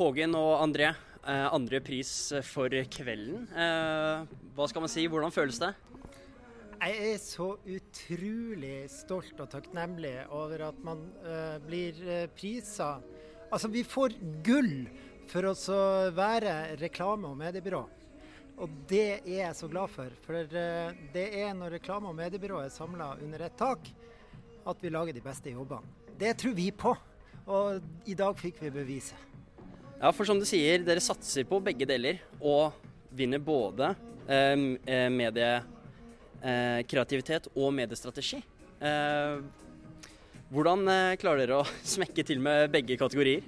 Hågen og André, eh, andre pris for kvelden. Eh, hva skal man si, hvordan føles det? Jeg er så utrolig stolt og takknemlig over at man uh, blir prisa. Altså, vi får gull for å være reklame- og mediebyrå. Og det er jeg så glad for. For det er når reklame- og mediebyrå er samla under ett tak, at vi lager de beste jobbene. Det tror vi på. Og i dag fikk vi beviset. Ja, for som du sier, dere satser på begge deler og vinner både mediekreativitet eh, kreativitet og mediestrategi. Eh, hvordan eh, klarer dere å smekke til med begge kategorier?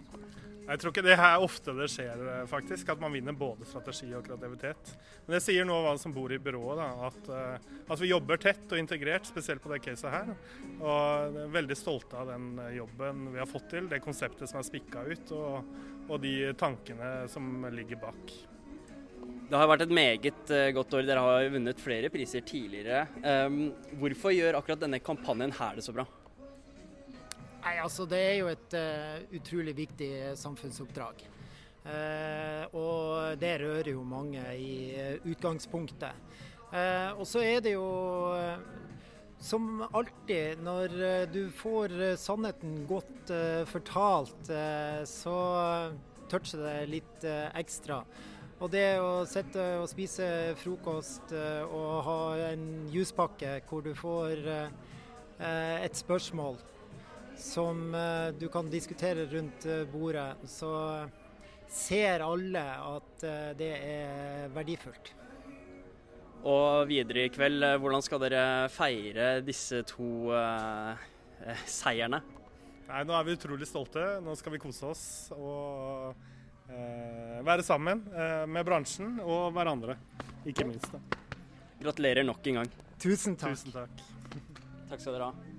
Jeg tror ikke det er ofte det skjer, eh, faktisk, at man vinner både strategi og kreativitet. Men det sier noe av hva som bor i byrået, da, at, uh, at, vi jobber tett og integrert, spesielt på det caset her. Og er veldig stolte av den jobben vi har fått til, det konseptet som er spikka ut, og, og de tankene som ligger bak. Det har vært et meget godt år. Dere har vunnet flere priser tidligere. Um, hvorfor gjør akkurat denne kampanjen her det så bra? Nei, altså Det er jo et uh, utrolig viktig samfunnsoppdrag. Uh, og det rører jo mange i utgangspunktet. og så er det jo som alltid, når du får sannheten godt fortalt, så toucher det litt ekstra. Og det å sitte og spise frokost eh, og ha en juspakke hvor du får eh, et spørsmål som eh, du kan diskutere rundt bordet, så ser alle at det er verdifullt. Og videre i kveld, hvordan skal dere feire disse to eh, seierne? Nei, Nå er vi utrolig stolte. Nå skal vi kose oss. og Eh, være sammen eh, med bransjen og hverandre, ikke minst. Da. Gratulerer nok en gang. Tusen takk. Tusen takk. takk skal dere ha.